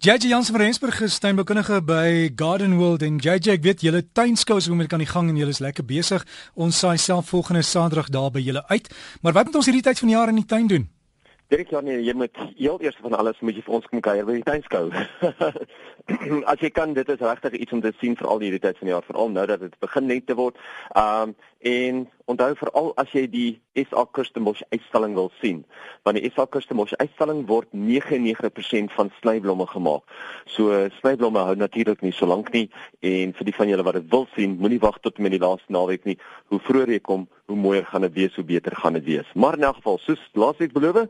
JJ Jansen van Rensburg is tuinbekundige by Garden World en JJ ek weet julle tuinskou is oomblik aan die gang en julle is lekker besig. Ons saai self volgende Saterdag daar by julle uit. Maar wat moet ons hierdie tyd van die jaar in die tuin doen? Dirk ja nee, jy moet heel eers van alles moet jy vir ons kom kuier by die tuinskou. As jy kan, dit is regtig iets om te sien vir al hierdie tyd van die jaar, veral nou dat dit begin net te word. Um En onthou veral as jy die SA Kustembosch uitstalling wil sien, want die SA Kustembosch uitstalling word 99% van snyblomme gemaak. So snyblomme hou natuurlik nie so lank nie en vir die van julle wat dit wil sien, moenie wag tot met die laaste naweek nie. Hoe vroeër jy kom, hoe mooier gaan dit wees, hoe beter gaan dit wees. Maar in elk geval, soos laasweek beloof,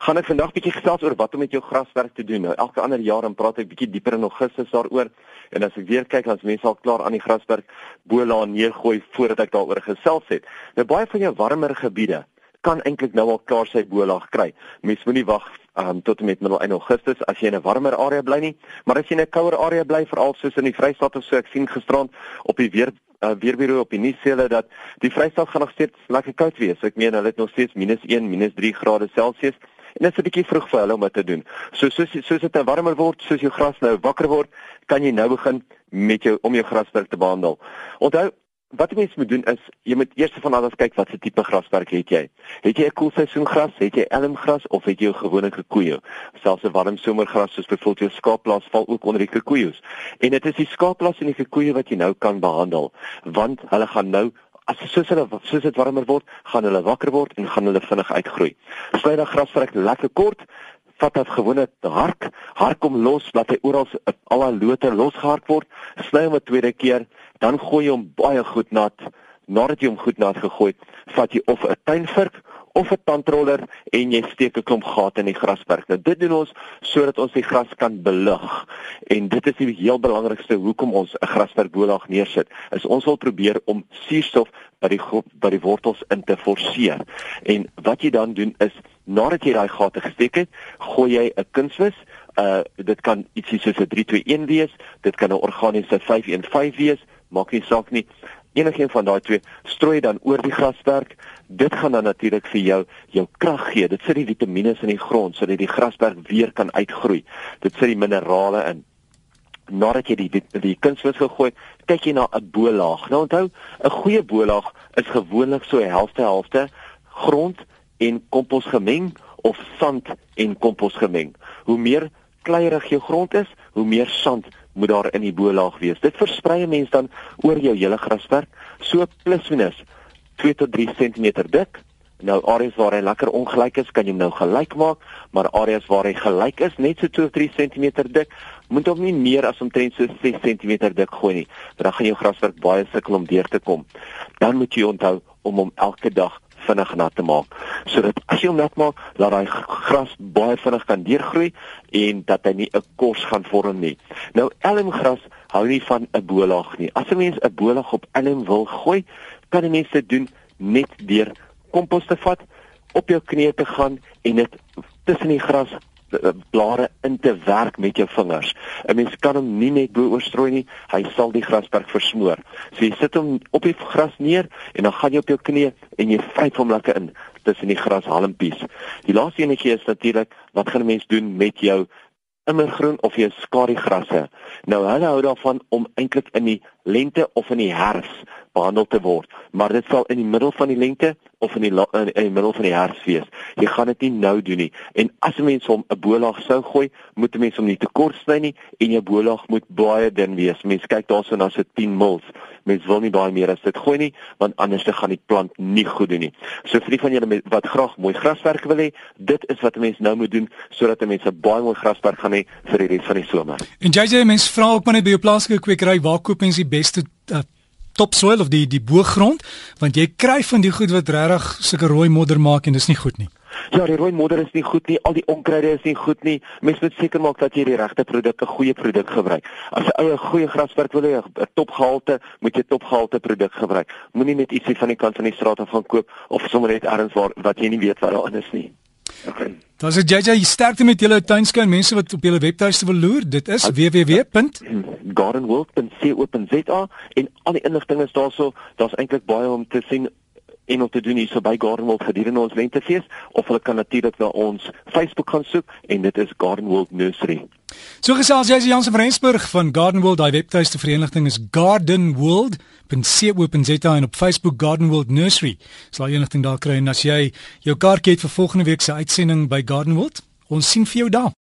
gaan ek vandag bietjie gesels oor wat om met jou graswerk te doen. Nou elke ander jaar dan praat ek bietjie dieper in Augustus daaroor. En as ek weer kyk, dan is mense al klaar aan die graswerk bolaan neergooi voordat ek daaroor gesels het. Nou baie van jou warmer gebiede kan eintlik nou al klaar sy bolaag kry. Mens moenie wag um, tot en met middel in Augustus as jy in 'n warmer area bly nie, maar as jy in 'n kouer area bly, veral soos in die Vrystaat of so, ek sien gisterand op die weer uh, weerbureau op die nuus sê hulle dat die Vrystaat gaan nog steeds lekker koud wees. Ek meen hulle het nog steeds -1, -3 grade Celsius. En dit is 'n bietjie vroeg vir hulle om dit te doen. So soos soos dit nou warmer word, soos jou gras nou wakker word, kan jy nou begin met jou om jou graswerk te behandel. Onthou Wat jy moet doen is jy moet eers van alles kyk wat se tipe graswerk het jy. Het jy 'n koelseisoengras, het jy elmgras of het jy 'n gewone kikoejo? Selfs 'n warm somergras soos byvoorbeeld jou skaapplaas val ook onder die kikoejos. En dit is die skaapplaas en die kikoejo wat jy nou kan behandel, want hulle gaan nou as soos hulle soos dit warmer word, gaan hulle wakker word en gaan hulle vinnig uitgroei. Sny dan graswerk lekker kort, vat af gewone hark, hark hom los dat hy oral al die lote losgehark word, sny hom 'n tweede keer, dan gooi jy hom baie goed nat. Nadat jy hom goed nat gegooi het, vat jy of 'n tuinvurk of 'n tandroller en jy steek 'n klomp gate in die grasperk. Nou dit doen ons sodat ons die gras kan belig. En dit is die heel belangrikste hoekom ons 'n grasperkbolaag neersit. Is ons wil probeer om suurstof by die by die wortels in te forceer. En wat jy dan doen is nadat jy daai gate gesteek het, gooi jy 'n kunsmis uh dit kan ietsie soos 'n 321 wees, dit kan 'n organiese 515 wees, maak nie saak nie enigiets van daai twee strooi dan oor die grasperk. Dit gaan dan natuurlik vir jou jou krag gee. Dit sit die vitamiene in die grond sodat die grasperk weer kan uitgroei. Dit sit die minerale in. Nadat jy die die, die kunsmis gegooi, kyk jy na 'n bolaag. Nou onthou, 'n goeie bolaag is gewoonlik so helfte helfte grond en kompos gemeng of sand en kompos gemeng. Hoe meer kleierig jou grond is, hoe meer sand moet daar in die bo-laag wees. Dit versprei mense dan oor jou hele grasperk, so plus minus 2 tot 3 cm dik. Nou areas waar hy lekker ongelyk is, kan jy nou gelyk maak, maar areas waar hy gelyk is, net so 2 of 3 cm dik, moet hom nie meer as omtrent so 6 cm dik gooi nie. Dan gaan jou grasperk baie sukkel om deur te kom. Dan moet jy onthou om hom elke dag vinnig nat te maak sodat as jy hom nat maak dat daai gras baie vinnig kan deurgroei en dat hy nie 'n kos gaan vorm nie. Nou elmgras hou nie van 'n bolaag nie. As 'n mens 'n bolaag op elm wil gooi, kan 'n mens dit doen net deur kompos te vat, op jou knieë te gaan en dit tussen die gras blare in te werk met jou vingers. 'n Mens kan hom nie net bo oorstrooi nie, hy sal die grasperk versmoor. So jy sit hom op die gras neer en dan gaan jy op jou knie en jy vryf hom lekker in tussen die grashalmpies. Die laaste enetjie is natuurlik wat gaan 'n mens doen met jou immergroen of jou skadigrasse. Nou hulle hou daarvan om eintlik in die lente of in die herfs behandel te word, maar dit sal in die middel van die lente of in die in, in die middel van die herfs wees. Jy gaan dit nie nou doen nie. En as 'n mens hom 'n bolaag sou gooi, moet 'n mens hom nie te kort sny nie en jou bolaag moet baie dun wees. Mens kyk daarso na so 10 mils. Mens wil nie baie meer as dit gooi nie, want anders dan gaan die plant nie goed doen nie. So vir die van julle wat graag mooi graswerk wil hê, dit is wat 'n mens nou moet doen sodat 'n mens 'n baie mooi graswerk gaan hê vir die res van die somer. En JJ, mens vra ook maar net by jou plaaslike kwekery, waar koop mens die beste uh, topsoil of die die boergrond want jy kry van die goed wat regtig sulke rooi modder maak en dis nie goed nie. Ja, die rooi modder is nie goed nie, al die onkruide is nie goed nie. Mens moet seker maak dat jy die regte produk, 'n goeie produk gebruik. As ou 'n goeie graswerk wil hê, 'n topgehalte, moet jy topgehalte produk gebruik. Moenie net ietsie van die kant van die straat af gaan koop of sommer net ergens waar wat jy nie weet wat daarin is nie. Okay. Dan sê JJ, sterkte met julle tuinskou en mense wat op julle webtuiste wil loer. Dit is www.gardenworld.co.za en al die inligting is daarso. Daar's eintlik baie om te sien en om te doen hier so by Garden World gedurende ons lentefees of hulle kan natuurlik na ons Facebook gaan soek en dit is Garden World Nursery. So gesels jy as Jansen van Rensburg van Garden World, daai webtuiste vereniging is gardenworld.co.za en op Facebook Garden World Nursery. Sal jy enigting daar kry en as jy jou kaartjie het vir volgende week se uitsending by Garden World, ons sien vir jou daar.